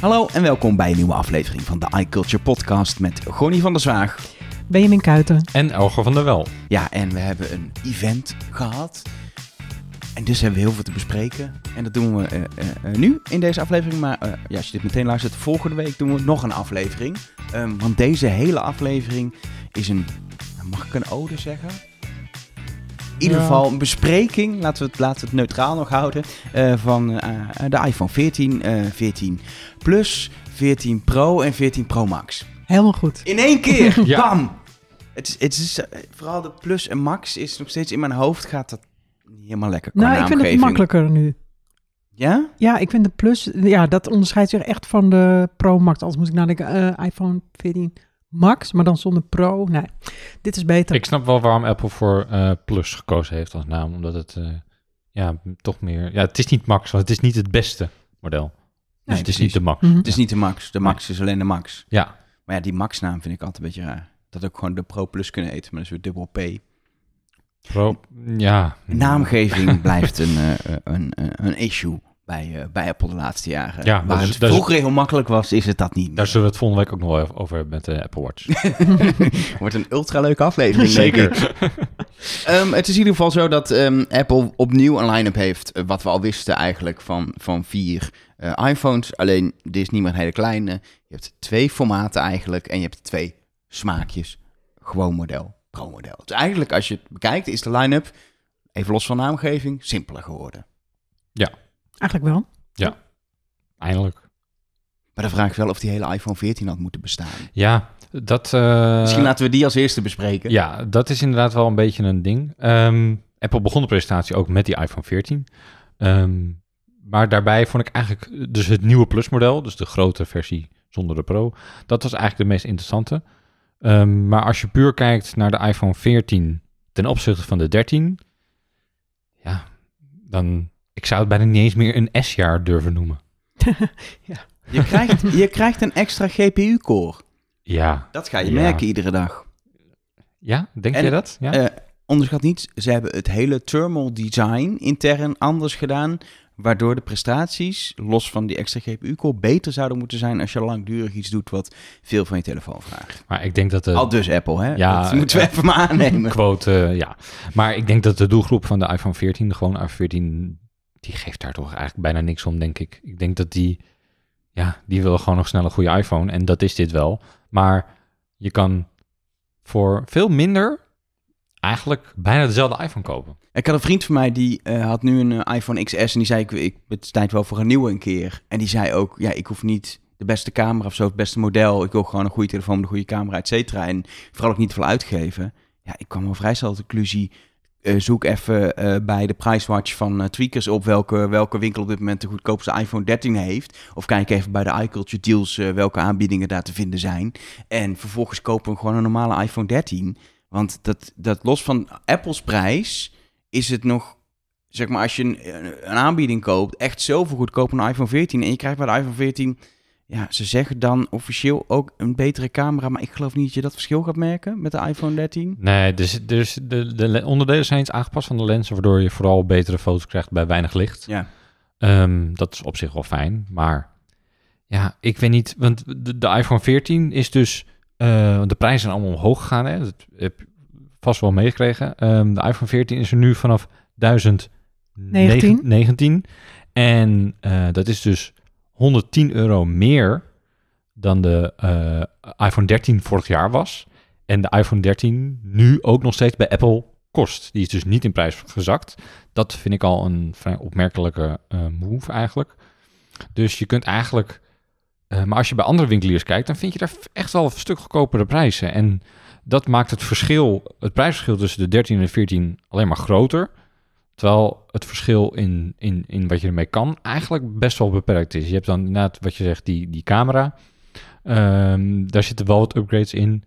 Hallo en welkom bij een nieuwe aflevering van de iCulture Podcast met Gonnie van der Zwaag. Benjamin Kuiten. En Elger van der Wel. Ja, en we hebben een event gehad. En dus hebben we heel veel te bespreken. En dat doen we eh, eh, eh, nu in deze aflevering. Maar eh, ja, als je dit meteen luistert, volgende week doen we nog een aflevering. Ehm, want deze hele aflevering is een, mag ik een ode zeggen? In ieder Ja. geval een bespreking, laten we het, laten we het neutraal nog houden, eh, van eh, de iPhone 14, eh 14 Plus, 14 Pro en 14 Pro Max. Helemaal goed. In één keer, Ja. bam! Het is, het is, eh, vooral de Plus en Max is nog steeds in mijn hoofd, gaat dat niet helemaal lekker Nou, ik vind het makkelijker nu. Ja? Ja, ik vind de Plus, ja, dat onderscheidt zich echt van de Pro Max. Als moet ik nadenken, eh, iPhone 14 Max, maar dan zonder Pro. Nee, dit is beter. Ik snap wel waarom Apple voor eh, Plus gekozen heeft als naam. Omdat het eh, ja, toch meer... Ja, het is niet Max, want het is niet het beste model. Dus Nee, het is precies. niet de Max. Mhm. Het is niet de Max. De Max is alleen de Max. Ja, Maar ja, die Max-naam vind ik altijd een beetje raar. Dat ook gewoon de Pro Plus kunnen eten, maar dat is weer dubbel P. Pro, ja. Naamgeving blijft een, eh, een, een, een issue bij, eh, bij Apple de laatste jaren. Ja, Waar is- het vroeger heel makkelijk was, is het dat niet Daar meer. zullen we het volgende week ook nog over hebben met de Apple Watch. Wordt een ultra leuke aflevering, denk ik. Ehm, het is in ieder geval zo dat ehm, Apple opnieuw een line-up heeft. eh, wat we al wisten eigenlijk van, van vier eh, iPhones. Alleen, dit is niet meer een hele kleine. Je hebt twee formaten eigenlijk. En je hebt twee smaakjes. Gewoon model, pro-model. Dus eigenlijk, als je het bekijkt, is de line-up, even los van naamgeving, simpeler geworden. Eigenlijk wel. Eindelijk. Maar dan vraag ik wel of die hele iPhone 14 had moeten bestaan. Ja, dat... eh, Misschien laten we die als eerste bespreken. Ja, dat is inderdaad wel een beetje een ding. Ehm, Apple begon de presentatie ook met die iPhone 14. Ehm, maar daarbij vond ik eigenlijk dus het nieuwe Plus model, dus de grote versie zonder de Pro, dat was eigenlijk de meest interessante. Ehm, maar als je puur kijkt naar de iPhone 14 ten opzichte van de 13, ja, dan ik zou het bijna niet eens meer een S-jaar durven noemen. Je, krijgt, je krijgt een extra GPU-core. Ja, Dat ga je Ja. merken iedere dag. ja denk En, je dat? Ja. Eh, onderschat niet, ze hebben het hele thermal design intern anders gedaan. Waardoor de prestaties, los van die extra GPU-core, beter zouden moeten zijn als je langdurig iets doet wat veel van je telefoon vraagt. maar ik denk dat de Al dus Apple, hè? ja, dat moeten we eh, even maar aannemen. quote, eh, ja. Maar ik denk dat de doelgroep van de iPhone 14, de gewone iPhone 14, die geeft daar toch eigenlijk bijna niks om, denk ik. Ik denk dat die, ja, die wil gewoon nog snel een goede iPhone. En dat is dit wel. Maar je kan voor veel minder eigenlijk bijna dezelfde iPhone kopen. Ik had een vriend van mij die eh, had nu een eh, iPhone XS en die zei, ik, ik, het tijd wel voor een nieuwe een keer. En die zei ook, ja, ik hoef niet de beste camera of zo, het beste model. Ik wil gewoon een goede telefoon een goede camera, et cetera. En vooral ook niet veel uitgeven. Ja, ik kwam al vrij snel de conclusie, eh, zoek even eh, bij de Pricewatch van eh, Tweakers op welke, welke winkel op dit moment de goedkoopste iPhone 13 heeft. Of kijk even bij de iCulture Deals welke aanbiedingen daar te vinden zijn. En vervolgens kopen we gewoon een normale iPhone 13. Want dat, dat los van Apple's prijs is het nog, zeg maar, als je een, een aanbieding koopt, echt zoveel goedkoper een iPhone 14. En je krijgt bij de iPhone 14, ja, ze zeggen dan officieel ook een betere camera. Maar ik geloof niet dat je dat verschil gaat merken met de iPhone 13. Nee, dus, dus de, de le- onderdelen zijn iets aangepast van de lenzen, waardoor je vooral betere foto's krijgt bij weinig licht. Ja. Ehm, dat is op zich wel fijn, maar ja, ik weet niet, want de, de iPhone 14 is dus, eh, de prijzen zijn allemaal omhoog gegaan, hè? dat heb je vast wel meegekregen. Ehm, de iPhone 14 is er nu vanaf 1019 19, en eh, dat is dus 110 euro meer dan de eh, iPhone 13 vorig jaar was. En de iPhone 13 nu ook nog steeds bij Apple kost. Die is dus niet in prijs gezakt. Dat vind ik al een vrij opmerkelijke eh, move eigenlijk. Dus je kunt eigenlijk... eh, maar als je bij andere winkeliers kijkt, dan vind je daar echt wel een stuk goedkopere prijzen. En dat maakt het verschil, het prijsverschil tussen de 13 en de 14 alleen maar groter. Terwijl het verschil in, in, in wat je ermee kan eigenlijk best wel beperkt is. Je hebt dan inderdaad, wat je zegt, die, die camera. Ehm, daar zitten wel wat upgrades in.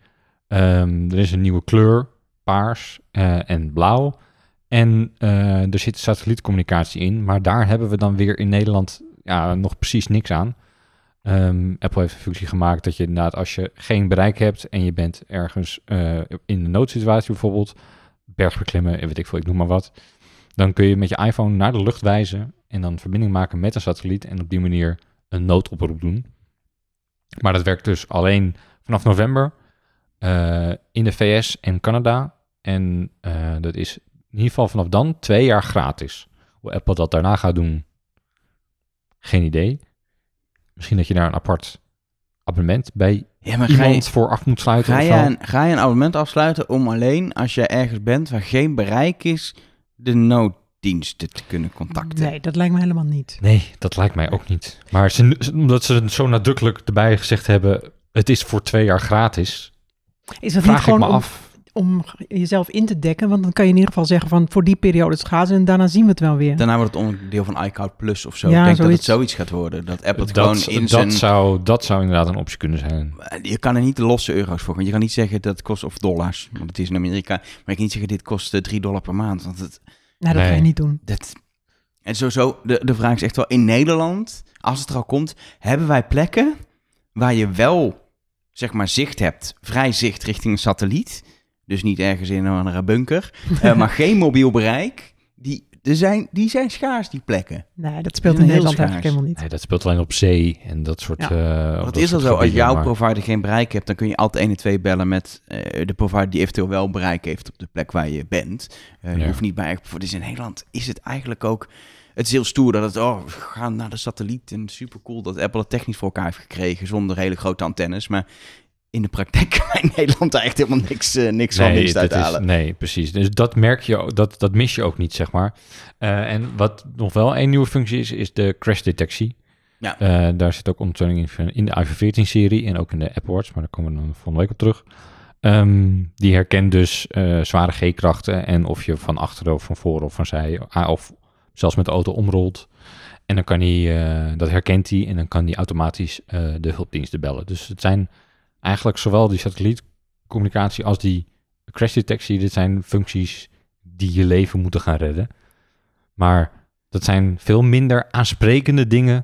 Ehm, er is een nieuwe kleur, paars eh, en blauw. En eh, er zit satellietcommunicatie in. Maar daar hebben we dan weer in Nederland ja, nog precies niks aan. Ehm, Apple heeft een functie gemaakt dat je inderdaad, als je geen bereik hebt en je bent ergens eh, in een noodsituatie bijvoorbeeld, bergbeklimmen, weet ik veel, ik noem maar wat, dan kun je met je iPhone naar de lucht wijzen en dan verbinding maken met een satelliet en op die manier een noodoproep doen. Maar dat werkt dus alleen vanaf november eh, in de VS en Canada. En eh, dat is in ieder geval vanaf dan twee jaar gratis. Hoe Apple dat daarna gaat doen, geen idee. Misschien dat je daar een apart abonnement bij Ja, maar ga je, iemand voor af moet sluiten ga, of je zo. een, ga je een abonnement afsluiten om alleen als je ergens bent waar geen bereik is, de nooddiensten te kunnen contacten? Nee, dat lijkt me helemaal niet. Nee, dat lijkt mij ook niet. Maar ze, omdat ze het zo nadrukkelijk erbij gezegd hebben... het is voor twee jaar gratis, Is dat niet vraag ik gewoon me om, af... om jezelf in te dekken? Want dan kan je in ieder geval zeggen van voor die periode gratis en daarna zien we het wel weer. Daarna wordt het onderdeel van iCloud Plus of zo. Ja, ik denk dat het zoiets gaat worden. Dat Apple het Dat, gewoon in dat, zijn... zou, dat zou inderdaad een optie kunnen zijn. Je kan er niet de losse euro's voor. Want je kan niet zeggen dat het kost, of dollars, want het is in Amerika. Maar je kan niet zeggen dit kost eh, 3 dollar per maand. Want het, nee, dat ga je niet doen. dat... En sowieso, de, de vraag is echt wel, in Nederland, als het er al komt, hebben wij plekken waar je wel, zeg maar, zicht hebt. Vrij zicht richting een satelliet. Dus niet ergens in een andere bunker. eh, maar geen mobiel bereik. Die, er zijn, die zijn schaars, die plekken. Nee, dat speelt in Nederland eigenlijk helemaal niet. Nee, dat speelt alleen op zee en dat soort... Ja. eh, Want dat het is al zo, als jouw maar- provider geen bereik hebt, dan kun je altijd 1 en 2 bellen met eh, de provider die eventueel wel bereik heeft op de plek waar je bent. Eh, Je hoeft niet bij, voor dus in Nederland is het eigenlijk ook, het is heel stoer dat het, oh, we gaan naar de satelliet en super cool dat Apple het technisch voor elkaar heeft gekregen zonder hele grote antennes. Maar in de praktijk kan in Nederland daar echt helemaal niks, eh, niks van dat uit is- halen. nee, precies. Dus dat merk je, dat, dat mis je ook niet, zeg maar. Eh, en wat nog wel een nieuwe functie is, is de crash detectie. Ja. Eh, daar zit ook ondersteuning in in de iPhone 14-serie en ook in de Apple Watch, maar daar komen we dan volgende week op terug. Ehm, die herkent dus zware G-krachten en of je van achteren of van voren of van zij, of zelfs met de auto omrolt. En dan kan hij, dat herkent hij en dan kan hij automatisch de hulpdiensten bellen. Dus het zijn eigenlijk zowel die satellietcommunicatie als die crash detectie. Dit zijn functies die je leven moeten gaan redden. Maar dat zijn veel minder aansprekende dingen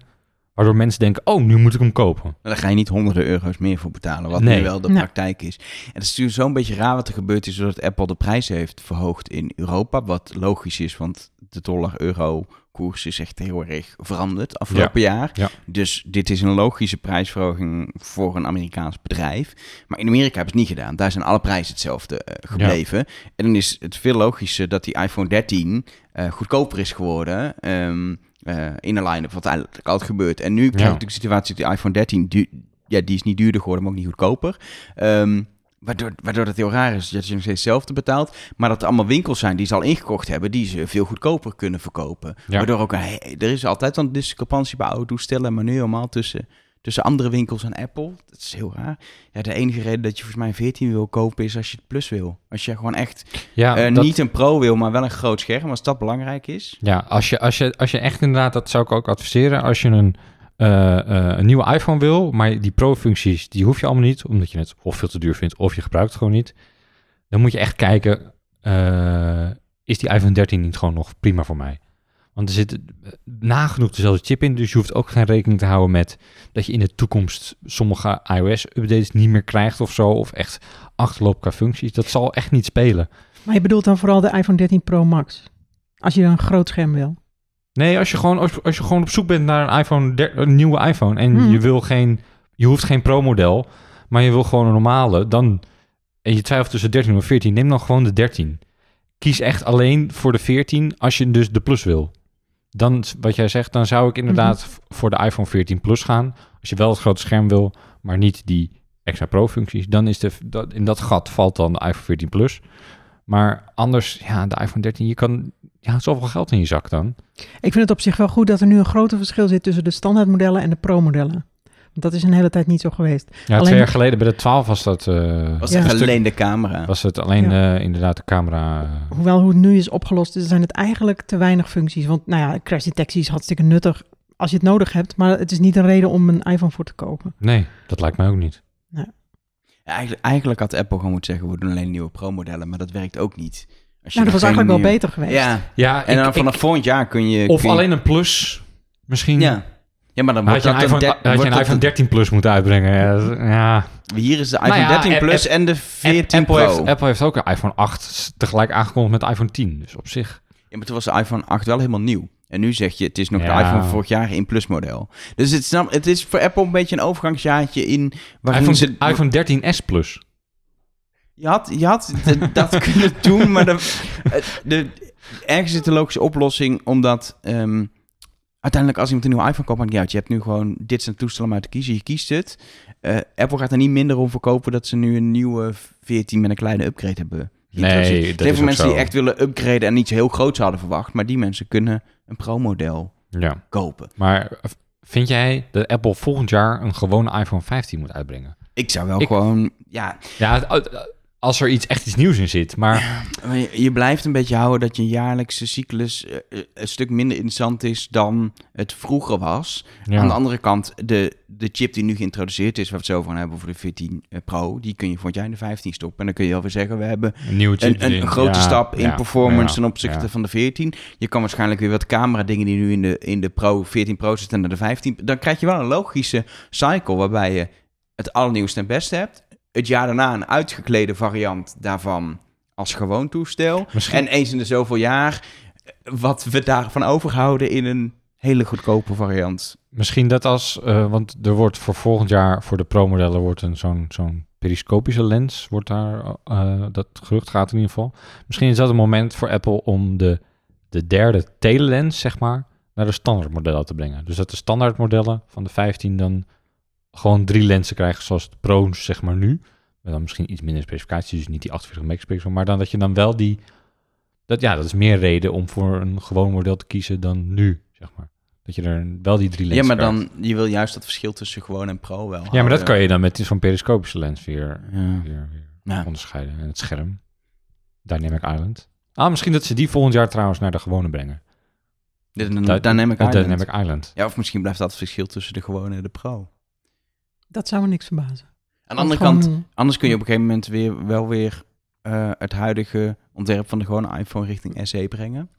waardoor mensen denken, oh, nu moet ik hem kopen. Daar ga je niet honderden euro's meer voor betalen, wat Nee. nu wel de Nee. praktijk is. En het is natuurlijk zo'n beetje raar wat er gebeurd is, doordat Apple de prijzen heeft verhoogd in Europa. Wat logisch is, want de dollar-euro koers is echt heel erg veranderd afgelopen jaar. ja. Dus dit is een logische prijsverhoging voor een Amerikaans bedrijf. Maar in Amerika hebben ze het niet gedaan. Daar zijn alle prijzen hetzelfde eh, gebleven. En dan is het veel logischer dat die iPhone 13 eh, goedkoper is geworden. ehm, eh, in een line-up, wat eigenlijk altijd gebeurt. En nu krijg je natuurlijk de situatie dat die iPhone 13, du- ja, die is niet duurder geworden, maar ook niet goedkoper. Ehm, waardoor, waardoor dat heel raar is, dat je nog steeds hetzelfde betaalt. Maar dat er allemaal winkels zijn die ze al ingekocht hebben, die ze veel goedkoper kunnen verkopen. Ja. Waardoor ook, er is altijd een discrepantie bij oude toestellen, maar nu helemaal tussen, tussen andere winkels en Apple. Dat is heel raar. Ja, de enige reden dat je volgens mij een 14 wil kopen is als je het Plus wil. Als je gewoon echt Ja, eh, dat- niet een Pro wil, maar wel een groot scherm, als dat belangrijk is. Ja, als je, als, je, als je echt inderdaad, dat zou ik ook adviseren, als je een, een nieuwe iPhone wil, maar die pro-functies, die hoef je allemaal niet, omdat je het of veel te duur vindt, of je gebruikt het gewoon niet, dan moet je echt kijken, eh, is die iPhone 13 niet gewoon nog prima voor mij? Want er zit eh, nagenoeg dezelfde chip in, dus je hoeft ook geen rekening te houden met dat je in de toekomst sommige iOS-updates niet meer krijgt of zo, of echt achterloopt qua functies. Dat zal echt niet spelen. Maar je bedoelt dan vooral de iPhone 13 Pro Max. Als je een groot scherm wil. Nee, als je gewoon, als, als je gewoon op zoek bent naar een, iPhone, der- een nieuwe iPhone en Hmm. je wil geen, je hoeft geen Pro-model, maar je wil gewoon een normale, dan en je twijfelt tussen 13 of 14, neem dan gewoon de 13. Kies echt alleen voor de 14 als je dus de Plus wil. Dan, wat jij zegt, dan zou ik inderdaad v- voor de iPhone 14 Plus gaan. Als je wel het grote scherm wil, maar niet die extra Pro-functies, dan is de, dat, in dat gat valt dan de iPhone 14 Plus. Maar anders, ja, de iPhone 13, je kan, je houdt zoveel geld in je zak dan. Ik vind het op zich wel goed dat er nu een groter verschil zit tussen de standaardmodellen en de Pro-modellen. Want dat is een hele tijd niet zo geweest. Ja, Alleen- twee jaar geleden bij de 12 was dat. eh, Was Ja. het alleen de camera. was het alleen eh, inderdaad de camera. eh, Hoewel hoe het nu is opgelost, is, zijn het eigenlijk te weinig functies. Want nou ja, crash detectie is hartstikke nuttig als je het nodig hebt. Maar het is niet een reden om een iPhone voor te kopen. nee, dat lijkt mij ook niet. Ja, eigenlijk, eigenlijk had Apple gewoon moeten zeggen, we doen alleen nieuwe Pro-modellen, maar dat werkt ook niet. Als Nou, dat was eigenlijk wel nieuw- beter geweest. Ja, Ja, en dan vanaf volgend jaar kun je... of kun je- alleen een plus. Misschien. Ja. Ja, maar dan Had wordt je een dat iPhone, der- had je wordt een dat iPhone de- 13 Plus moeten uitbrengen. Ja. Hier is de iPhone Nou ja, 13 App- Plus en de 14 Apple, Pro. heeft, Apple heeft ook een iPhone 8 tegelijk aangekondigd met de iPhone 10. Dus op zich. Ja, maar toen was de iPhone 8 wel helemaal nieuw. En nu zeg je, het is nog Ja. de iPhone van vorig jaar in Plus model. Dus het, snap, het is voor Apple een beetje een overgangsjaartje in... Waarin iPhone, ze, iPhone 13s Plus. Je had, je had dat kunnen doen, maar de, de, ergens zit de logische oplossing, omdat ehm, uiteindelijk als iemand een nieuwe iPhone koopt, maakt niet uit. Je hebt nu gewoon dit zijn toestellen om uit te kiezen, je kiest het. Eh, Apple gaat er niet minder om verkopen dat ze nu een nieuwe 14 met een kleine upgrade hebben. Nee, dat Er zijn mensen zo. die echt willen upgraden en iets heel groots hadden verwacht, maar die mensen kunnen een pro-model Ja. kopen. Maar vind jij dat Apple volgend jaar een gewone iPhone 15 moet uitbrengen? Ik zou wel Ik- gewoon, ja, Ja, het- als er iets echt iets nieuws in zit. Maar je, je blijft een beetje houden dat je jaarlijkse cyclus eh, eh, een stuk minder interessant is dan het vroeger was. ja. Aan de andere kant, de, de chip die nu geïntroduceerd is, waar we het zo van hebben voor de 14 Pro, die kun je volgend jaar in de 15 stoppen. En dan kun je alweer zeggen, we hebben een nieuwe chip een, een, grote Ja, stap in ja, performance ten opzichte van de 14. Je kan waarschijnlijk weer wat camera dingen die nu in de, in de Pro 14 Pro zitten naar de 15. Dan krijg je wel een logische cycle waarbij je het allernieuwste en beste hebt. Het jaar daarna een uitgeklede variant daarvan als gewoon toestel. Misschien, En eens in de zoveel jaar eh, wat we daarvan overhouden in een hele goedkope variant. misschien dat als... eh, want er wordt voor volgend jaar voor de Pro-modellen wordt een zo'n zo'n periscopische lens. Wordt daar, eh, dat gerucht gaat in ieder geval. Misschien is dat een moment voor Apple om de, de derde telelens, zeg maar, naar de standaardmodellen te brengen. Dus dat de standaardmodellen van de 15 dan gewoon drie lenzen krijgen zoals de Pro's, zeg maar nu. Met dan misschien iets minder specificaties, dus niet die 48 megapixel. Maar dan dat je dan wel die... Dat, ja, dat is meer reden om voor een gewoon model te kiezen dan nu, zeg maar. Dat je er wel die drie lenzen Ja, maar krijgt. dan, je wil juist dat verschil tussen gewoon en pro wel Ja, maar dat kan je dan met zo'n periscopische lens weer, Ja. weer, weer Ja. onderscheiden. En het scherm. Dynamic Island. Ah, misschien dat ze die volgend jaar trouwens naar de gewone brengen. Is een Dy- Dynamic Island. Dynamic Island. Ja, of misschien blijft dat het verschil tussen de gewone en de pro. Dat zou me niks verbazen. Aan de andere kant, anders kun je op een gegeven moment weer, wel weer eh, het huidige ontwerp van de gewone iPhone richting SE brengen.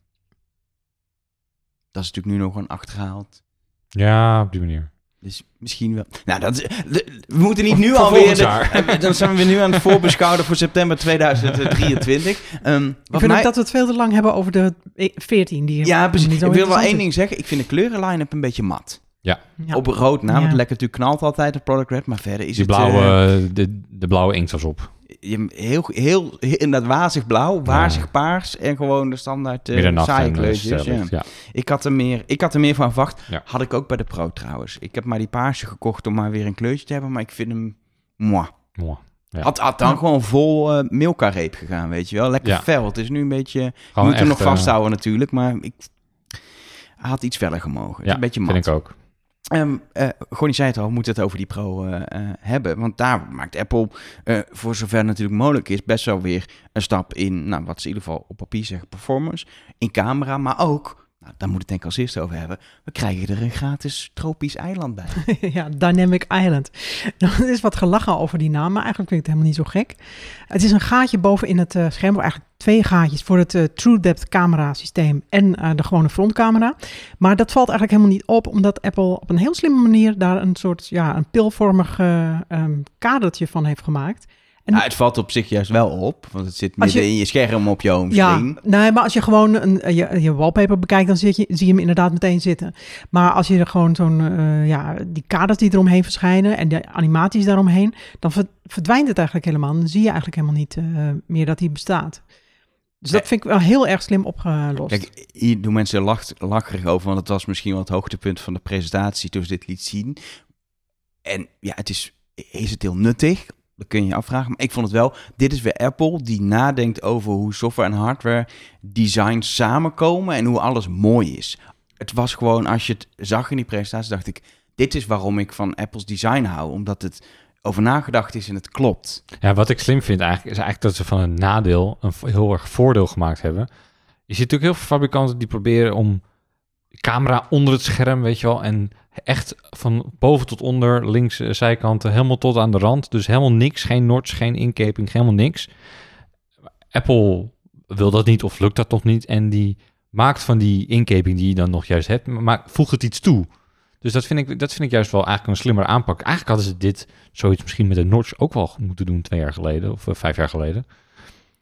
Dat is natuurlijk nu nog gewoon achtergehaald. Ja, op die manier. Dus misschien wel. Nou, dat we moeten niet nu voor alweer. de- eh, dan zijn we nu aan het voorbeschouwen voor september 2023. Ehm, Ik vind mij, ook dat we het veel te lang hebben over de eh, 14. Die ja, precies. Ik wil wel één ding zeggen. Ik vind de kleurenline-up een beetje mat. Ja. Op rood na, want lekker natuurlijk knalt altijd het product red. Maar verder is Die het... blauwe, eh, de, de blauwe inkt was op. je, heel, heel, heel, inderdaad wazig blauw, wazig paars en gewoon de standaard uh, saaie eh, kleurtjes. Ja. Ik, had er meer, ik had er meer van verwacht. Ja. Had ik ook bij de Pro trouwens. Ik heb maar die paarse gekocht om maar weer een kleurtje te hebben, maar ik vind hem... Moi. Mooi. Ja. Had, had dan Ja. gewoon vol uh, Milka-reep gegaan, weet je wel. Lekker Ja. fel. Het is nu een beetje... Je Gewoon moet hem nog vasthouden natuurlijk, maar ik had iets feller gemogen. Ja, een beetje mat. vind ik ook. Ehm eh Gonnie zei het al, we moeten het over die Pro eh, eh, hebben. Want daar maakt Apple, eh, voor zover natuurlijk mogelijk is, best wel weer een stap in, nou, wat ze in ieder geval op papier zeggen, performance. In camera, maar ook, nou, daar moet ik denk ik als eerste over hebben, we krijgen er een gratis tropisch eiland bij. ja, Dynamic Island. Nou, er is wat gelachen over die naam, maar eigenlijk vind ik het helemaal niet zo gek. Het is een gaatje bovenin het eh, scherm, of eigenlijk twee gaatjes voor het eh, True Depth camera systeem en eh, de gewone frontcamera. Maar dat valt eigenlijk helemaal niet op, omdat Apple op een heel slimme manier daar een soort, ja, een pilvormig ehm, kadertje van heeft gemaakt. En- Nou, het valt op zich juist wel op, want het zit midden je- in je scherm op je Ja, homescreen. nee, maar als je gewoon een, je, je wallpaper bekijkt, dan zie je, zie je hem inderdaad meteen zitten. Maar als je er gewoon zo'n, ja, die kaders die eromheen verschijnen en de animaties daaromheen, dan ver- verdwijnt het eigenlijk helemaal. Dan zie je eigenlijk helemaal niet meer dat die bestaat. Dus dat Nee. vind ik wel heel erg slim opgelost. Kijk, hier doen mensen lacht, lacherig over, want het was misschien wel het hoogtepunt van de presentatie toen ze dit liet zien. En ja, het is, is het heel nuttig? Dat kun je je afvragen. Maar ik vond het wel, dit is weer Apple die nadenkt over hoe software en hardware design samenkomen en hoe alles mooi is. Het was gewoon, als je het zag in die presentatie, dacht ik, dit is waarom ik van Apple's design hou. Omdat het over nagedacht is en het klopt. Ja, wat ik slim vind eigenlijk, is eigenlijk dat ze van een nadeel een heel erg voordeel gemaakt hebben. Je ziet natuurlijk heel veel fabrikanten die proberen om camera onder het scherm, weet je wel, en echt van boven tot onder, links, eh, zijkanten, helemaal tot aan de rand. Dus helemaal niks, geen notch, geen inkeping, helemaal niks. Apple wil dat niet of lukt dat nog niet en die maakt van die inkeping die je dan nog juist hebt, maar voegt het iets toe. Dus dat vind ik, dat vind ik juist wel eigenlijk een slimmer aanpak. Eigenlijk hadden ze dit zoiets misschien met een notch ook wel moeten doen twee jaar geleden of eh, vijf jaar geleden.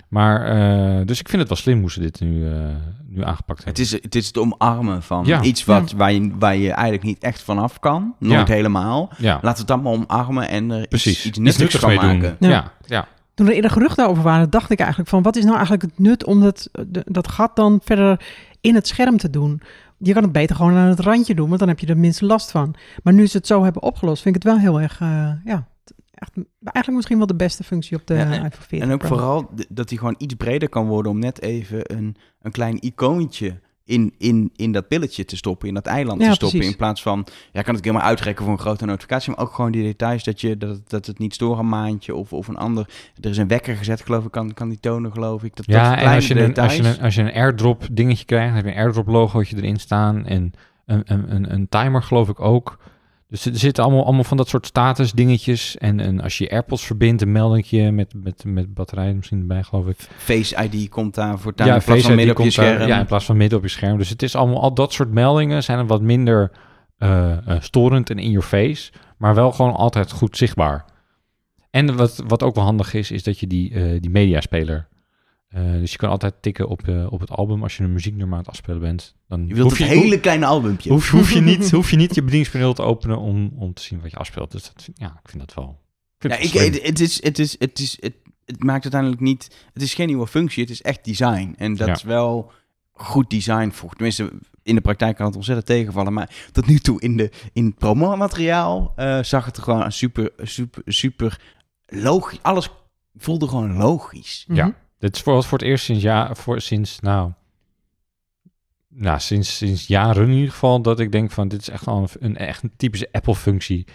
Maar, eh, dus ik vind het wel slim hoe ze dit nu, eh, nu aangepakt Het hebben. is, het is het omarmen van Ja. iets wat, waar, je, waar je eigenlijk niet echt vanaf kan. Nooit Ja. helemaal. we het allemaal omarmen en er precies. iets, iets nuttigs van mee maken. doen. Ja. Ja, ja. Toen er eerder geruchten over waren, dacht ik eigenlijk van... wat is nou eigenlijk het nut om dat, de- dat gat dan verder in het scherm te doen? Je kan het beter gewoon aan het randje doen, want dan heb je er minste last van. Maar nu ze het zo hebben opgelost, vind ik het wel heel erg... eh, ja, echt, eigenlijk misschien wel de beste functie op de Ja, en- iPhone 14 En ook Pro. vooral dat hij gewoon iets breder kan worden om net even een, een klein icoontje in, in, in dat pilletje te stoppen, in dat eiland Ja, te stoppen. precies. In plaats van, ja, kan het helemaal uitrekken voor een grote notificatie, maar ook gewoon die details dat, je, dat, het- dat het niet stoort een maandje of, of een ander. Er is een wekker gezet, geloof ik, kan, kan die tonen, geloof ik. Dat, Ja, en als je, een, als, je een, als je een airdrop dingetje krijgt, dan heb je een airdrop logootje erin staan en een, een, een, een timer geloof ik ook. Dus er zitten allemaal, allemaal van dat soort status dingetjes. En, en als je je AirPods verbindt, een meldingje met, met, met batterij misschien erbij geloof ik. Face ID komt daar voor ja, in plaats van ID midden op je komt daar- scherm. ja, in plaats van midden op je scherm. Dus het is allemaal, al dat soort meldingen zijn er wat minder eh, eh, storend en in your face. Maar wel gewoon altijd goed zichtbaar. En wat, wat ook wel handig is, is dat je die, eh, die mediaspeler... eh, dus je kan altijd tikken op, eh, op het album als je een muzieknummer aan het afspelen bent. Dan Je wilt hoef je, hele kleine albumpje. hoef, hoef, je niet, hoef je niet je bedieningspaneel te openen om, om te zien wat je afspeelt. Dus dat, vind- ja, ik vind dat wel. Ik vind Ja, het ik, is, het, is, het, is, het, het maakt uiteindelijk niet... Het is geen nieuwe functie, het is echt design. En dat Ja. is wel goed design voor. Tenminste, in de praktijk kan het ontzettend tegenvallen. Maar tot nu toe in, de, in het promomateriaal eh zag het er gewoon super, super, super logisch... Alles voelde gewoon logisch. Mhm. Ja. Dit is voor, voor het eerst sinds, ja, voor, sinds, nou, nou sinds, sinds jaren in ieder geval, dat ik denk van dit is echt wel een, een echt een typische Apple-functie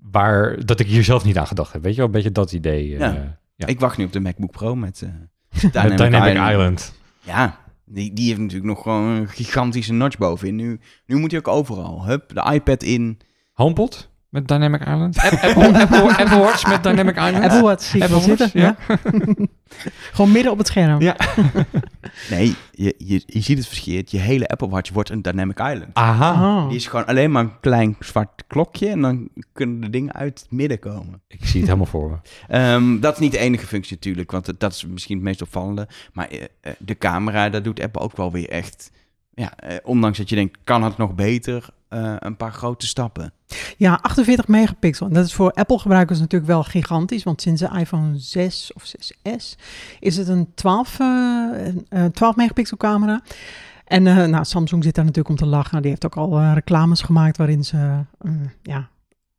waar dat ik hier zelf niet aan gedacht heb. Weet je wel, een beetje dat idee. eh, Ja. Ja. Ik wacht nu op de MacBook Pro met met Dynamic Island. Ja, die, die heeft natuurlijk nog gewoon een gigantische notch bovenin. Nu, nu moet hij ook overal. Hup, de iPad in. HomePod met Dynamic Island. App- Apple, Apple, Apple Watch met Dynamic Island. Apple Watch zie Apple wel Watch, zitten. Ja. Gewoon midden op het scherm. Ja. Nee, je, je, je ziet het verkeerd. Je hele Apple Watch wordt een Dynamic Island. Aha. Oh. Die is gewoon alleen maar een klein zwart klokje en dan kunnen de dingen uit het midden komen. Ik zie het helemaal voor me. Ehm, dat is niet de enige functie natuurlijk, want dat is misschien het meest opvallende. Maar eh, eh, de camera, dat doet Apple ook wel weer echt. Ja, eh, ondanks dat je denkt, kan het nog beter? eh, een paar grote stappen. Ja, 48 megapixel. En dat is voor Apple gebruikers natuurlijk wel gigantisch. Want sinds de iPhone 6 of 6S is het een 12, eh, een, eh, 12 megapixel camera. En eh, nou, Samsung zit daar natuurlijk om te lachen. Die heeft ook al eh, reclames gemaakt waarin ze eh, ja,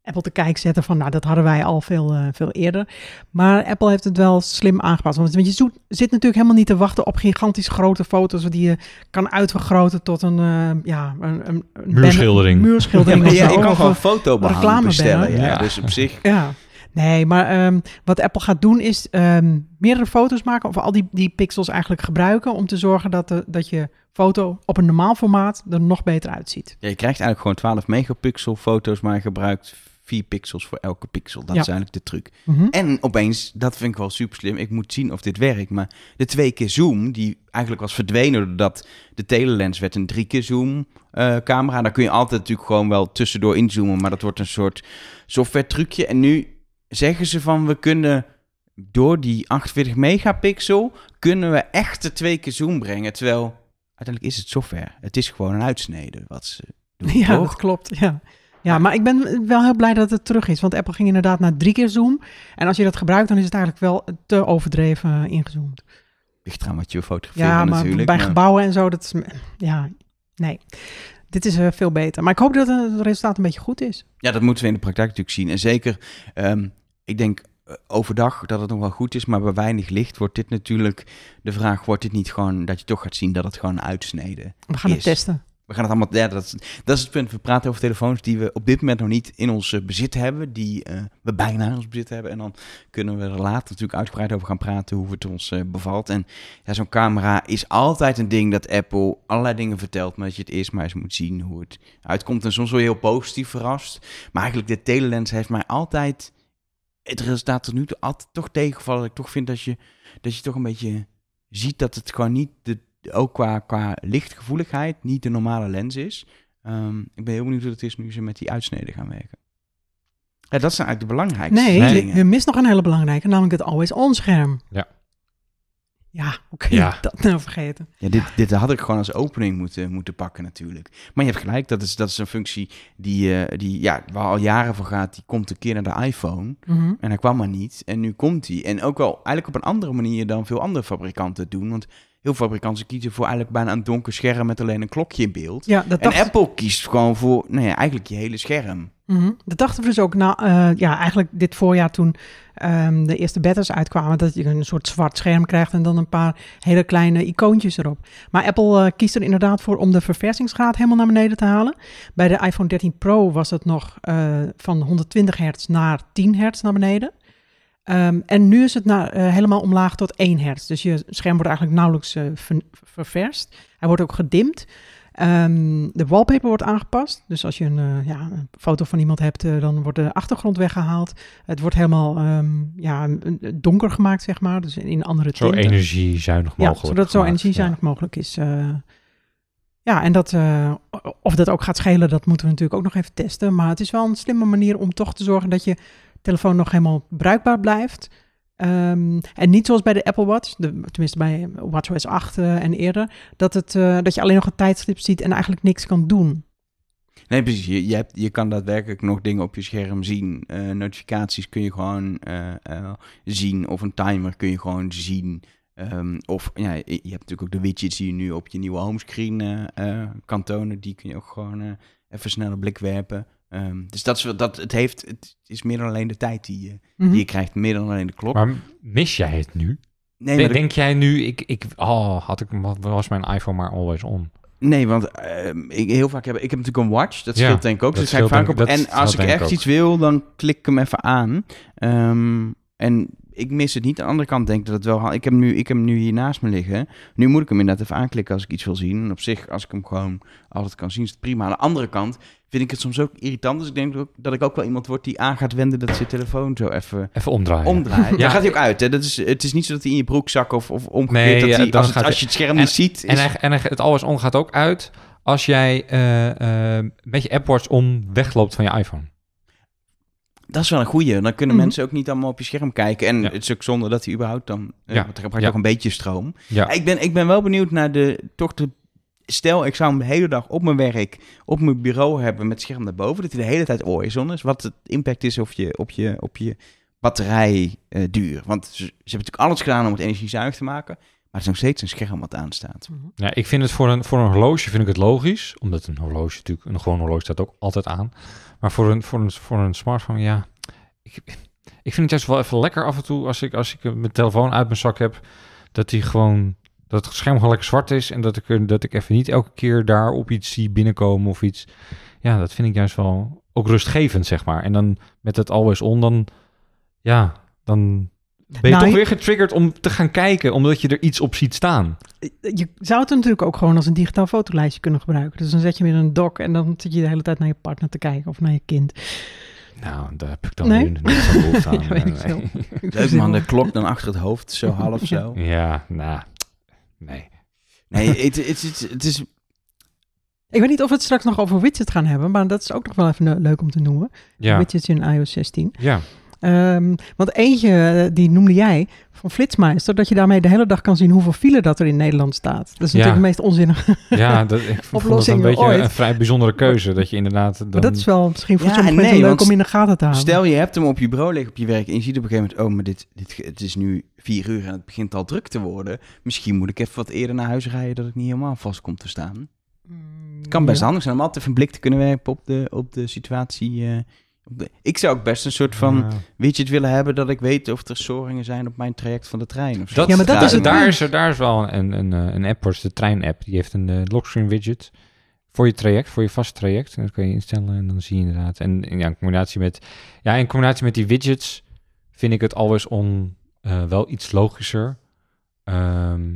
Apple te kijk zetten van... nou, dat hadden wij al veel, eh, veel eerder. Maar Apple heeft het wel slim aangepast. Want, want je zoet- zit natuurlijk helemaal niet te wachten op gigantisch grote foto's... die je kan uitvergroten tot een, eh, ja, een, een, een Muurschildering. banner- muurschildering ja, je kan gewoon reclame bestellen. Ja. Ja. Dus op zich, ja, nee, maar ehm, wat Apple gaat doen is ehm, meerdere foto's maken of al die, die pixels eigenlijk gebruiken om te zorgen dat, de, dat je foto op een normaal formaat er nog beter uitziet. ja, je krijgt eigenlijk gewoon 12 megapixel foto's, maar je gebruikt 4 pixels voor elke pixel. Dat Ja. is eigenlijk de truc. Mhm. En opeens, dat vind ik wel super slim. Ik moet zien of dit werkt. Maar de twee keer zoom, die eigenlijk was verdwenen doordat de telelens werd een drie keer zoom eh, camera. Daar kun je altijd natuurlijk gewoon wel tussendoor inzoomen. Maar dat wordt een soort software trucje. En nu zeggen ze van we kunnen door die 48 megapixel kunnen we echt de twee keer zoom brengen. Terwijl uiteindelijk is het software. Het is gewoon een uitsnede wat ze doen. Ja, toch? dat klopt. Ja. Ja, maar ik ben wel heel blij dat het terug is. Want Apple ging inderdaad naar drie keer zoom. En als je dat gebruikt, dan is het eigenlijk wel te overdreven ingezoomd. Ligt eraan wat je fotografeert Ja, maar natuurlijk. bij maar- gebouwen en zo, dat is... Ja, nee. Dit is eh, veel beter. Maar ik hoop dat het resultaat een beetje goed is. Ja, dat moeten we in de praktijk natuurlijk zien. En zeker, ehm, ik denk eh, overdag dat het nog wel goed is, maar bij weinig licht wordt dit natuurlijk de vraag: wordt dit niet gewoon dat je toch gaat zien dat het gewoon uitsneden? We gaan het testen. We gaan het allemaal, ja, dat, is- het punt. We praten over telefoons die we op dit moment nog niet in ons eh, bezit hebben, die eh, we bijna in ons bezit hebben. En dan kunnen we er later natuurlijk uitgebreid over gaan praten hoe het ons eh, bevalt. En ja, zo'n camera is altijd een ding dat Apple allerlei dingen vertelt, maar dat je het eerst maar eens moet zien hoe het uitkomt. En soms word je heel positief verrast. Maar eigenlijk de telelens heeft mij altijd het resultaat tot nu toe altijd toch tegengevallen. Dat ik toch vind dat je, dat je toch een beetje ziet dat het gewoon niet, de, ook qua, qua lichtgevoeligheid, niet de normale lens is. Ehm, ik ben heel benieuwd hoe het is nu ze met die uitsneden gaan werken. Ja, dat zijn eigenlijk de belangrijkste Nee, je, dingen. je mist nog een hele belangrijke, namelijk het always on scherm. Ja, hoe kun je Ja. dat nou vergeten? Ja, dit, dit had ik gewoon als opening moeten, moeten pakken natuurlijk. Maar je hebt gelijk, dat is, dat is een functie die, eh, die ja, waar al jaren voor gaat. Die komt een keer naar de iPhone Mhm. en hij kwam maar niet. En nu komt hij. En ook wel eigenlijk op een andere manier dan veel andere fabrikanten het doen. Want heel veel fabrikanten kiezen voor eigenlijk bijna een donker scherm met alleen een klokje in beeld. Ja, dat En Apple kiest gewoon voor, nou ja, eigenlijk je hele scherm. Mhm. Dat dachten we dus ook na, eh, ja, eigenlijk dit voorjaar toen ehm, de eerste betas uitkwamen, dat je een soort zwart scherm krijgt en dan een paar hele kleine icoontjes erop. Maar Apple eh, kiest er inderdaad voor om de verversingsgraad helemaal naar beneden te halen. Bij de iPhone 13 Pro was het nog eh, van 120 hertz naar 10 hertz naar beneden. Ehm, en nu is het naar, eh, helemaal omlaag tot 1 hertz. Dus je scherm wordt eigenlijk nauwelijks ver- ververst. Hij wordt ook gedimd. Ehm, de wallpaper wordt aangepast. Dus als je een, eh, ja, een foto van iemand hebt, dan wordt de achtergrond weggehaald. Het wordt helemaal ehm, ja, donker gemaakt, zeg maar. Dus in andere Zo tinten. energiezuinig Ja, mogelijk. zodat het zo energiezuinig mogelijk is. ja, en dat, of dat ook gaat schelen, dat moeten we natuurlijk ook nog even testen. Maar het is wel een slimme manier om toch te zorgen dat je telefoon nog helemaal bruikbaar blijft. Ehm, en niet zoals bij de Apple Watch, de, tenminste bij WatchOS 8 eh, en eerder, dat, het, eh, dat je alleen nog een tijdstip ziet en eigenlijk niks kan doen. Nee, precies. Je, je, hebt, je kan daadwerkelijk nog dingen op je scherm zien. Eh, notificaties kun je gewoon zien. Of een timer kun je gewoon zien. Ehm, of ja, je hebt natuurlijk ook de widgets die je nu op je nieuwe homescreen kan tonen. Die kun je ook gewoon even snel een blik werpen. Ehm, dus dat is, wel- dat, het, heeft, het is meer dan alleen de tijd die je, Mhm. die je krijgt. Meer dan alleen de klok. Maar mis jij het nu? nee, Denk, denk jij nu, ik, ik, oh, had ik, was mijn iPhone maar always on? nee, want ehm, ik, heel vaak heb ik heb natuurlijk een watch. Dat Ja, scheelt denk ik ook. dat Dus ga ik vaak op. En als ik echt ook. iets wil, dan klik ik hem even aan. Ehm, en ik mis het niet. Aan de andere kant denk ik dat het wel... Ik heb, hem nu, ik heb hem nu hier naast me liggen. Nu moet ik hem inderdaad even aanklikken als ik iets wil zien. En op zich, als ik hem gewoon altijd kan zien, is het prima. Aan de andere kant vind ik het soms ook irritant. Dus ik denk ook dat ik ook wel iemand word die aan gaat wenden dat zijn telefoon zo even Even omdraaien. omdraait. Ja. Daar gaat hij ook uit. Hè? Dat is, het is niet zo dat hij in je broekzak of, of omgekeerd... Nee, dat ja, hij, dan als, het- als je het scherm en- niet ziet... En, hij, en hij- het always on gaat ook uit als jij eh, eh, met je Apple Watch om wegloopt van je iPhone. Dat is wel een goeie. Dan kunnen Mhm. mensen ook niet allemaal op je scherm kijken. En Ja. het is ook zonde dat hij überhaupt dan... eh, Ja. Want er gebruikt Ja. ook een beetje stroom. Ja, Ik, ben, ik ben wel benieuwd naar de... Toch de stel, ik zou hem de hele dag op mijn werk, op mijn bureau hebben met scherm naar boven. Dat hij de hele tijd horizon is. Wat het impact is op je, op je, op je batterijduur. Want ze, ze hebben natuurlijk alles gedaan om het energiezuinig te maken. Maar het is nog steeds een scherm wat aanstaat. ja, ik vind het voor een, voor een horloge vind ik het logisch. Omdat een horloge natuurlijk, een gewoon horloge staat ook altijd aan. Maar voor een, voor een, voor een smartphone, ja. Ik, ik vind het juist wel even lekker af en toe als ik, als ik mijn telefoon uit mijn zak heb. Dat die gewoon, dat het scherm gewoon lekker zwart is. En dat ik, dat ik even niet elke keer daar op iets zie binnenkomen of iets. Ja, dat vind ik juist wel ook rustgevend, zeg maar. En dan met het always on, dan, ja, dan ben je Nou, toch weer getriggerd om te gaan kijken, omdat je er iets op ziet staan. Je zou het natuurlijk ook gewoon als een digitaal fotolijstje kunnen gebruiken. Dus dan zet je hem in een dock en dan zit je de hele tijd naar je partner te kijken of naar je kind. Nou, daar heb ik dan Nee? weer niet behoefte aan. Ja. Leuk man, de klok dan achter het hoofd, zo half zo. Ja, nou, nee. Nee, het, het, het, het is... Ik weet niet of we het straks nog over widgets gaan hebben, maar dat is ook nog wel even le- leuk om te noemen. Ja, Widgets in iOS 16. ja. Ehm, want eentje, eh, die noemde jij, van Flitsmeister, dat je daarmee de hele dag kan zien hoeveel file dat er in Nederland staat. Dat is Ja. natuurlijk de meest onzinnige. ja dat, ik vond het Oplossing een beetje ooit. een vrij bijzondere keuze. Dat je inderdaad dan... Maar dat is wel misschien voor Ja, sommige nee, leuk om in de gaten te houden. Stel je hebt hem op je bureau liggen op je werk en je ziet op een gegeven moment, oh, maar dit, dit, het is nu vier uur en het begint al druk te worden. Misschien moet ik even wat eerder naar huis rijden dat ik niet helemaal vast kom te staan. Mm, Het kan best ja. handig zijn om altijd even een blik te kunnen werpen op de, op de situatie. eh. Ik zou ook best een soort van Ja. widget willen hebben dat ik weet of er storingen zijn op mijn traject van de trein. Of zo. Dat, Ja, maar dat daar, is het daar, punt. is er, daar is wel een, een, eh, een app, wordt de trein-app. Die heeft een eh, lockscreen widget voor je traject, voor je vast traject. En dat kan je instellen en dan zie je inderdaad. En ja, in combinatie met, ja, in combinatie met die widgets vind ik het always on eh, wel iets logischer. Ehm,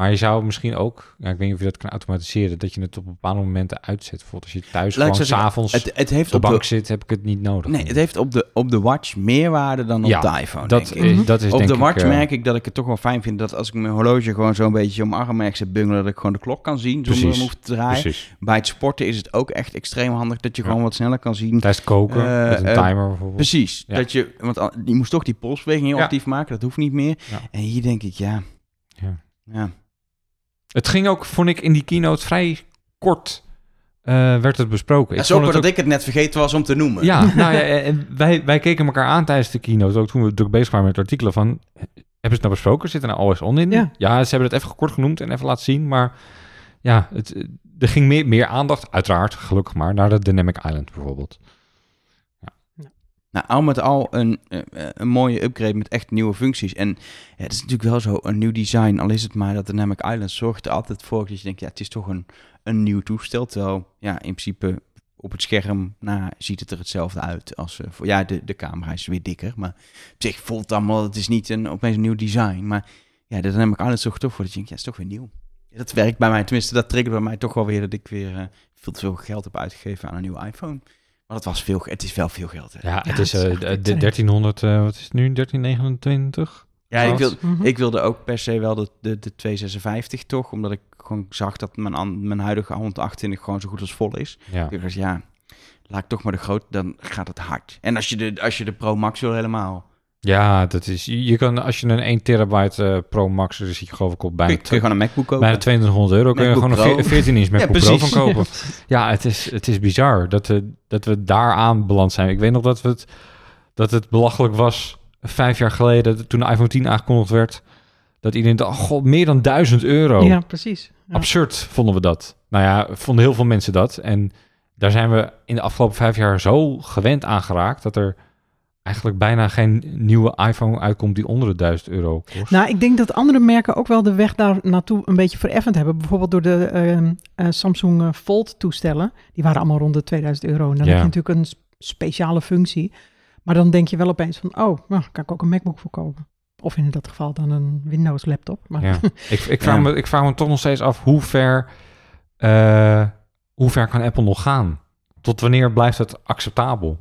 maar je zou misschien ook, ja, ik weet niet of je dat kan automatiseren, dat je het op bepaalde momenten uitzet. Bijvoorbeeld als je thuis Laat gewoon s'avonds het, het heeft op de op bank de, zit, heb ik het niet nodig. nee, het heeft op de, op de watch meer waarde dan op Ja, de iPhone. dat, denk ik. is, dat is Op denk de watch eh, merk ik dat ik het toch wel fijn vind dat als ik mijn horloge gewoon zo'n beetje om mijn arm ergens heb bungelen, dat ik gewoon de klok kan zien zonder Precies, hem hoef te draaien. Precies. Bij het sporten is het ook echt extreem handig dat je Ja. gewoon wat sneller kan zien. Tijdens koken, Eh, met een eh, timer bijvoorbeeld. Precies. Ja. Dat je, want je moest toch die polsbeweging heel Ja. actief maken, dat hoeft niet meer. Ja. En hier denk ik, ja, Ja. Het ging ook, vond ik, in die keynote vrij kort eh, werd het besproken. Het Ik ook vond dat ik het net vergeten was om te noemen. Ja, nou ja, en wij, wij keken elkaar aan tijdens de keynote, ook toen we druk bezig waren met artikelen van... Hebben ze het nou besproken? Zit er nou always on in? Ja. ze hebben het even kort genoemd en even laten zien, maar ja, het, er ging meer, meer aandacht, uiteraard, gelukkig maar, naar de Dynamic Island bijvoorbeeld. Nou, al met al een, eh, eh, een mooie upgrade met echt nieuwe functies. En het is natuurlijk wel zo, een nieuw design, al is het maar dat Dynamic Island zorgt er altijd voor dat je denkt, ja, het is toch een, een nieuw toestel. Terwijl, ja, in principe op het scherm na ziet het er hetzelfde uit als, eh, voor, ja, de, de camera is weer dikker, maar op zich voelt het allemaal, het is niet een, opeens een nieuw design. Maar ja, de Dynamic Island zorgt toch voor dat je denkt, ja, het is toch weer nieuw. Ja, dat werkt bij mij, tenminste, dat triggert bij mij toch wel weer dat ik weer veel te veel geld heb uitgegeven aan een nieuwe iPhone. Maar het was veel, het is wel veel geld. Hè? Ja, Ja, het is het is eh, 1300, eh, wat is het nu, 1329? Ja, ik, wil, Mhm. ik wilde ook per se wel de, de, de 256 toch, omdat ik gewoon zag dat mijn, an- mijn huidige 128 gewoon zo goed als vol is. Ja. Ik dacht, ja, laat ik toch maar de groot, dan gaat het hard. En als je de, als je de Pro Max wil helemaal, ja, dat is, je kan, als je een 1 terabyte eh, Pro Max, zit je geloof ik op kun bijna, je, kun je gewoon een MacBook kopen. bijna 2200 euro, kun je gewoon een Pro. 14 inch MacBook Pro precies. van kopen. Ja, het is, het is bizar dat we, dat we daar aan beland zijn. Ik weet nog dat, we het, dat het belachelijk was vijf jaar geleden, toen de iPhone 10 aangekondigd werd. Dat iedereen dacht, oh god, meer dan 1000 euro. Ja, precies. Ja. Absurd vonden we dat. Nou ja, vonden heel veel mensen dat. En daar zijn we in de afgelopen vijf jaar zo gewend aan geraakt... dat er eigenlijk bijna geen nieuwe iPhone uitkomt die onder de 1000 euro kost. Nou, ik denk dat andere merken ook wel de weg daar naartoe een beetje vereffend hebben. Bijvoorbeeld door de ehm, eh, Samsung eh, Fold toestellen. Die waren allemaal rond de 2000 euro. En dan Ja. heb je natuurlijk een sp- speciale functie. Maar dan denk je wel opeens van, oh, nou, kan ik ook een MacBook voor kopen. Of in dat geval dan een Windows laptop. Maar Ja. ik, ik, vraag Ja. me, ik vraag me toch nog steeds af hoe ver, eh, hoe ver kan Apple nog gaan? Tot wanneer blijft het acceptabel?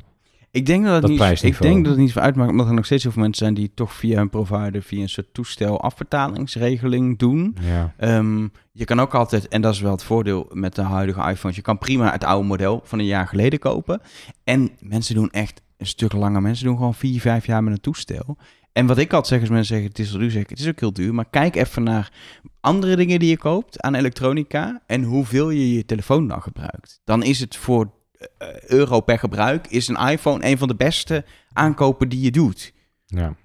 Ik denk dat niet, ik denk dat het niet zo uitmaakt, omdat er nog steeds heel veel mensen zijn die toch via hun provider, via een soort toestel afbetalingsregeling doen. Ja. Ehm, je kan ook altijd, en dat is wel het voordeel met de huidige iPhones, je kan prima het oude model van een jaar geleden kopen. En mensen doen echt een stuk langer. Mensen doen gewoon vier, vijf jaar met een toestel. En wat ik altijd zeg als mensen zeggen, het is duur, zeg het is ook heel duur. Maar kijk even naar andere dingen die je koopt aan elektronica en hoeveel je je telefoon dan gebruikt. Dan is het voor euro per gebruik, is een iPhone een van de beste aankopen die je doet. ja.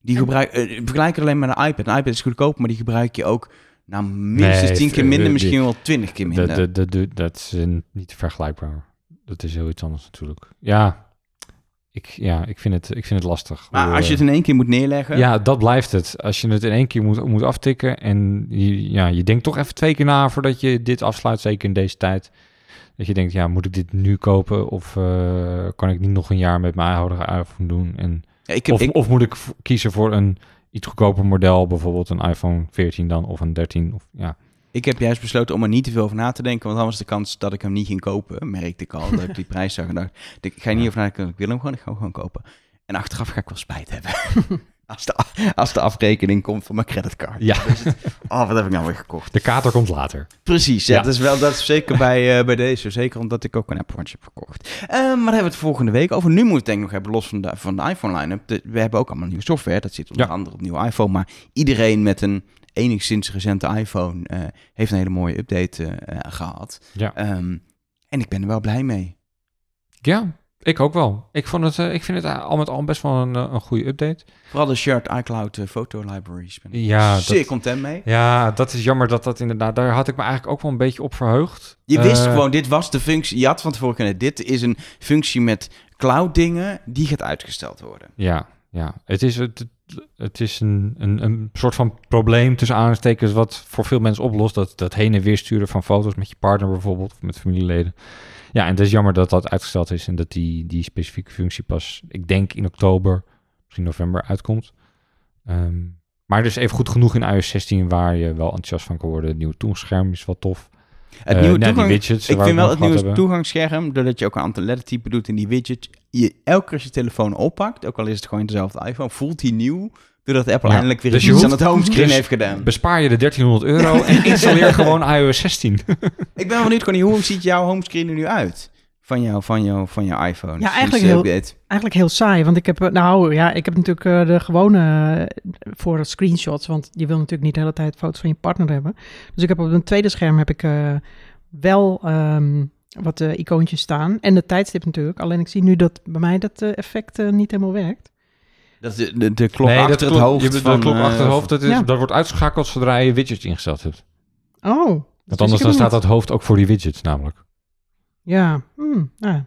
Die gebruik, eh, vergelijk het alleen met een iPad. Een iPad is goedkoop, maar die gebruik je ook nou, minstens Nee, 10 keer eh, minder, die- misschien wel 20 keer De, minder. de, de, de- dat is eh, niet vergelijkbaar. Dat is heel iets anders natuurlijk. Ja, ik, ja, ik, vind, het, ik vind het lastig. maar als je eh, het in één keer moet neerleggen, Ja, dat blijft het. Als je het in één keer moet, moet aftikken en je, ja, je denkt toch even twee keer na voordat je dit afsluit, zeker in deze tijd. Dat je denkt, ja, moet ik dit nu kopen of eh, kan ik niet nog een jaar met mijn huidige iPhone doen? En, Ja, ik, heb, of, ik, of moet ik kiezen voor een iets goedkoper model, bijvoorbeeld een iPhone 14 dan of een 13? Of, ja. ik heb juist besloten om er niet te veel over na te denken, want dan was de kans dat ik hem niet ging kopen, merkte ik al, dat ik die prijs zag en dacht, ik ga niet over nadenken, ik wil hem gewoon, ik ga hem gewoon kopen. En achteraf ga ik wel spijt hebben. als, de, als de afrekening komt van mijn creditcard. ja, Oh, wat heb ik nou weer gekocht? de kater komt later. Precies, ja, Ja. Dat is wel dat is zeker bij, eh, bij deze. Zeker omdat ik ook een Apple Watch heb gekocht. Eh, maar daar hebben we het volgende week over. Nu moet ik het denk ik nog hebben, los van de, van de iPhone line-up. We hebben ook allemaal nieuwe software. Dat zit onder Ja. andere op nieuwe iPhone. Maar iedereen met een enigszins recente iPhone eh, heeft een hele mooie update eh, eh, gehad. Ja. Ehm, en ik ben er wel blij mee. ja, ik ook wel. Ik, vond het, eh, ik vind het al met al best wel een, eh, een goede update. Vooral de shared iCloud eh, foto libraries. Ben ik Ja, zeer dat- content mee. Ja, dat is jammer dat dat inderdaad... Daar had ik me eigenlijk ook wel een beetje op verheugd. Je wist Eh, gewoon, dit was de functie. Je had van tevoren kunnen, dit is een functie met cloud dingen, die gaat uitgesteld worden. Ja, ja. Het is, het, het- het is een, een, een soort van probleem tussen aanstekens wat voor veel mensen oplost. Dat, dat heen en weer sturen van foto's met je partner bijvoorbeeld, of met familieleden. Ja, en het is jammer dat dat uitgesteld is en dat die, die specifieke functie pas, ik denk in oktober, misschien november uitkomt. Ehm, maar dus even goed genoeg in iOS 16 waar je wel enthousiast van kan worden. Het nieuwe toescherm is wel tof. Het Eh, nieuwe toegang, die widgets, ik vind we wel het nieuwe toegangsscherm, doordat je ook een aantal lettertypen doet in die widget, je, elke keer als je telefoon oppakt, ook al is het gewoon dezelfde iPhone, voelt hij nieuw, doordat Apple Ja, eindelijk weer dus iets je aan het homescreen dus heeft gedaan. Bespaar je de 1300 euro en installeer gewoon iOS 16. Ik ben wel benieuwd, Connie, hoe ziet jouw homescreen er nu uit? van jou, van jou, van jouw iPhone. Ja, sinds eigenlijk de heel-? Eigenlijk heel saai, want ik heb, eh, nou ja, ik heb natuurlijk eh, de gewone eh, voor screenshots, want je wil natuurlijk niet de hele tijd foto's van je partner hebben. Dus ik heb op een tweede scherm heb ik eh, wel ehm, wat eh, icoontjes staan en de tijdstip natuurlijk. Alleen ik zie nu dat bij mij dat eh, effect eh, niet helemaal werkt. Dat is de, de, de klok Nee, dat achter het hoofd Je bedoelt de klok eh, achter het hoofd, dat, is, Ja. dat wordt uitgeschakeld zodra je widgets ingesteld hebt. Oh. Want dus anders dan staat dat hoofd ook voor die widgets namelijk. Ja, hmm, nou,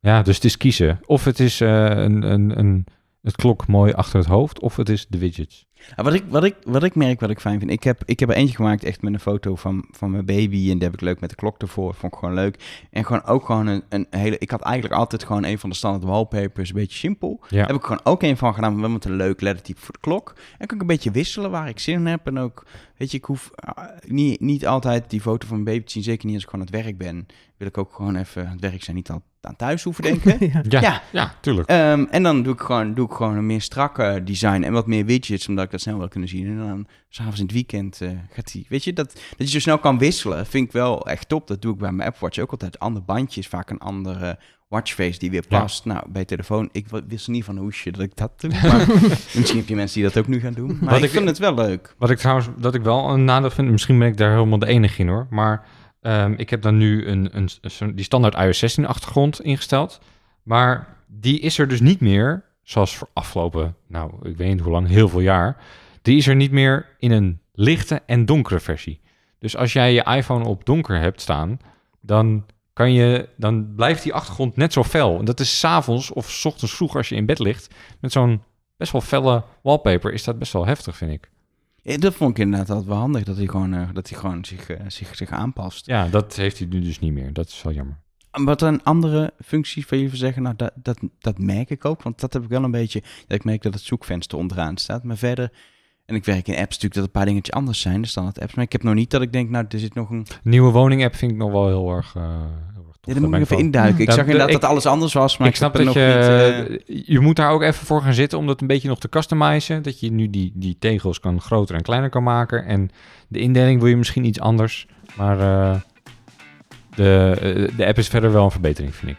Ja, dus het is kiezen. Of het is eh, een, een, een, het klok mooi achter het hoofd, of het is de widgets. Ja, wat, ik, wat, ik, wat ik merk, wat ik fijn vind. Ik heb, ik heb er eentje gemaakt echt met een foto van, van mijn baby. En die heb ik leuk met de klok ervoor. Vond ik gewoon leuk. En gewoon ook gewoon een, een hele... Ik had eigenlijk altijd gewoon een van de standaard wallpapers. Een beetje simpel. Ja. Daar heb ik gewoon ook een van gedaan. Met een leuk lettertype voor de klok. En kan ik een beetje wisselen waar ik zin in heb. En ook, weet je, ik hoef ah, niet, niet altijd die foto van mijn baby te zien. Zeker niet als ik gewoon aan het werk ben. Wil ik ook gewoon even aan het werk zijn. Niet al aan thuis hoeven denken. ja. Ja, Ja. ja. tuurlijk. Ehm, en dan doe ik, gewoon, doe ik gewoon een meer strakke design en wat meer widgets, omdat ik dat snel wil kunnen zien. En dan s'avonds in het weekend eh, gaat die, weet je, dat, dat je zo snel kan wisselen, vind ik wel echt top. Dat doe ik bij mijn Apple Watch ook altijd. Ander bandje is vaak een andere watchface die weer Ja. past. Nou, bij telefoon, ik wissel niet van een hoesje dat ik dat doe. Maar misschien heb je mensen die dat ook nu gaan doen. Maar Wat ik, ik- vind het wel leuk. Wat ik trouwens, dat ik wel een nadeel vind, misschien ben ik daar helemaal de enige in hoor, maar ehm, ik heb dan nu een, een, zo'n- die standaard iOS 16 achtergrond ingesteld, maar die is er dus niet meer, zoals voor afgelopen, nou, ik weet niet hoe lang, heel veel jaar, die is er niet meer in een lichte en donkere versie. Dus als jij je iPhone op donker hebt staan, dan kan je, dan blijft die achtergrond net zo fel. En dat is s'avonds of 's ochtends vroeg als je in bed ligt, met zo'n best wel felle wallpaper, is dat best wel heftig, vind ik. Ja, dat vond ik inderdaad altijd wel handig, dat hij gewoon, eh, dat hij gewoon zich, eh, zich, zich aanpast. Ja, dat heeft hij nu dus niet meer. Dat is wel jammer. Wat een andere functie van je zeggen, nou, dat, dat, dat merk ik ook. Want dat heb ik wel een beetje. Dat ik merk dat het zoekvenster onderaan staat. Maar verder. En ik werk in apps natuurlijk dat een paar dingetjes anders zijn, de standaard apps. Maar ik heb nog niet dat ik denk, nou, er zit nog een. Nieuwe woning app vind ik nog wel heel erg, eh, heel erg tof. Ja, daar moet ik even van- induiken. Ik zag de- inderdaad ik- dat alles anders was. Maar ik snap dat je... nog niet, eh, Je moet daar ook even voor gaan zitten om dat een beetje nog te customizen. Dat je nu die, die tegels kan groter en kleiner kan maken. En de indeling wil je misschien iets anders. Maar eh, de, de app is verder wel een verbetering, vind ik.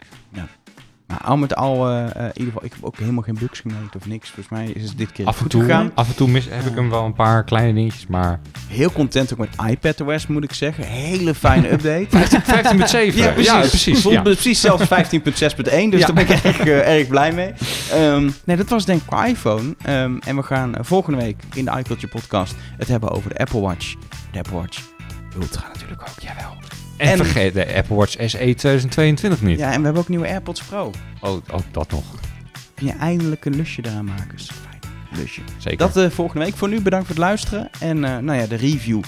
Maar al met al, eh, eh, in ieder geval, ik heb ook helemaal geen bugs gemeld of niks. Volgens mij is het dit keer Af en goed toe, gegaan. af en toe mis, heb ik hem wel een paar kleine dingetjes, maar... Heel content ook met iPadOS, moet ik zeggen. Hele fijne update. 15.7. Ja, precies. Ja, precies. Ja. precies zelfs 15.6.1, dus Ja. daar ben ik erg, eh, erg blij mee. Ehm, nee, dat was denk ik qua iPhone. Ehm, en we gaan volgende week in de iCulture podcast het hebben over de Apple Watch. De Apple Watch Ultra natuurlijk ook, jawel. En, En- vergeet de Apple Watch SE 2022 niet. Ja, en we hebben ook nieuwe AirPods Pro. Oh, ook dat nog. Kun je eindelijk een lusje eraan maken. Is fijn. Lusje. Zeker. Dat eh, volgende week. Voor nu bedankt voor het luisteren. En eh, nou ja, de review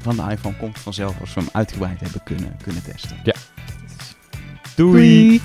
van de iPhone komt vanzelf als we hem uitgebreid hebben kunnen, kunnen testen. Ja. Doei. Doei.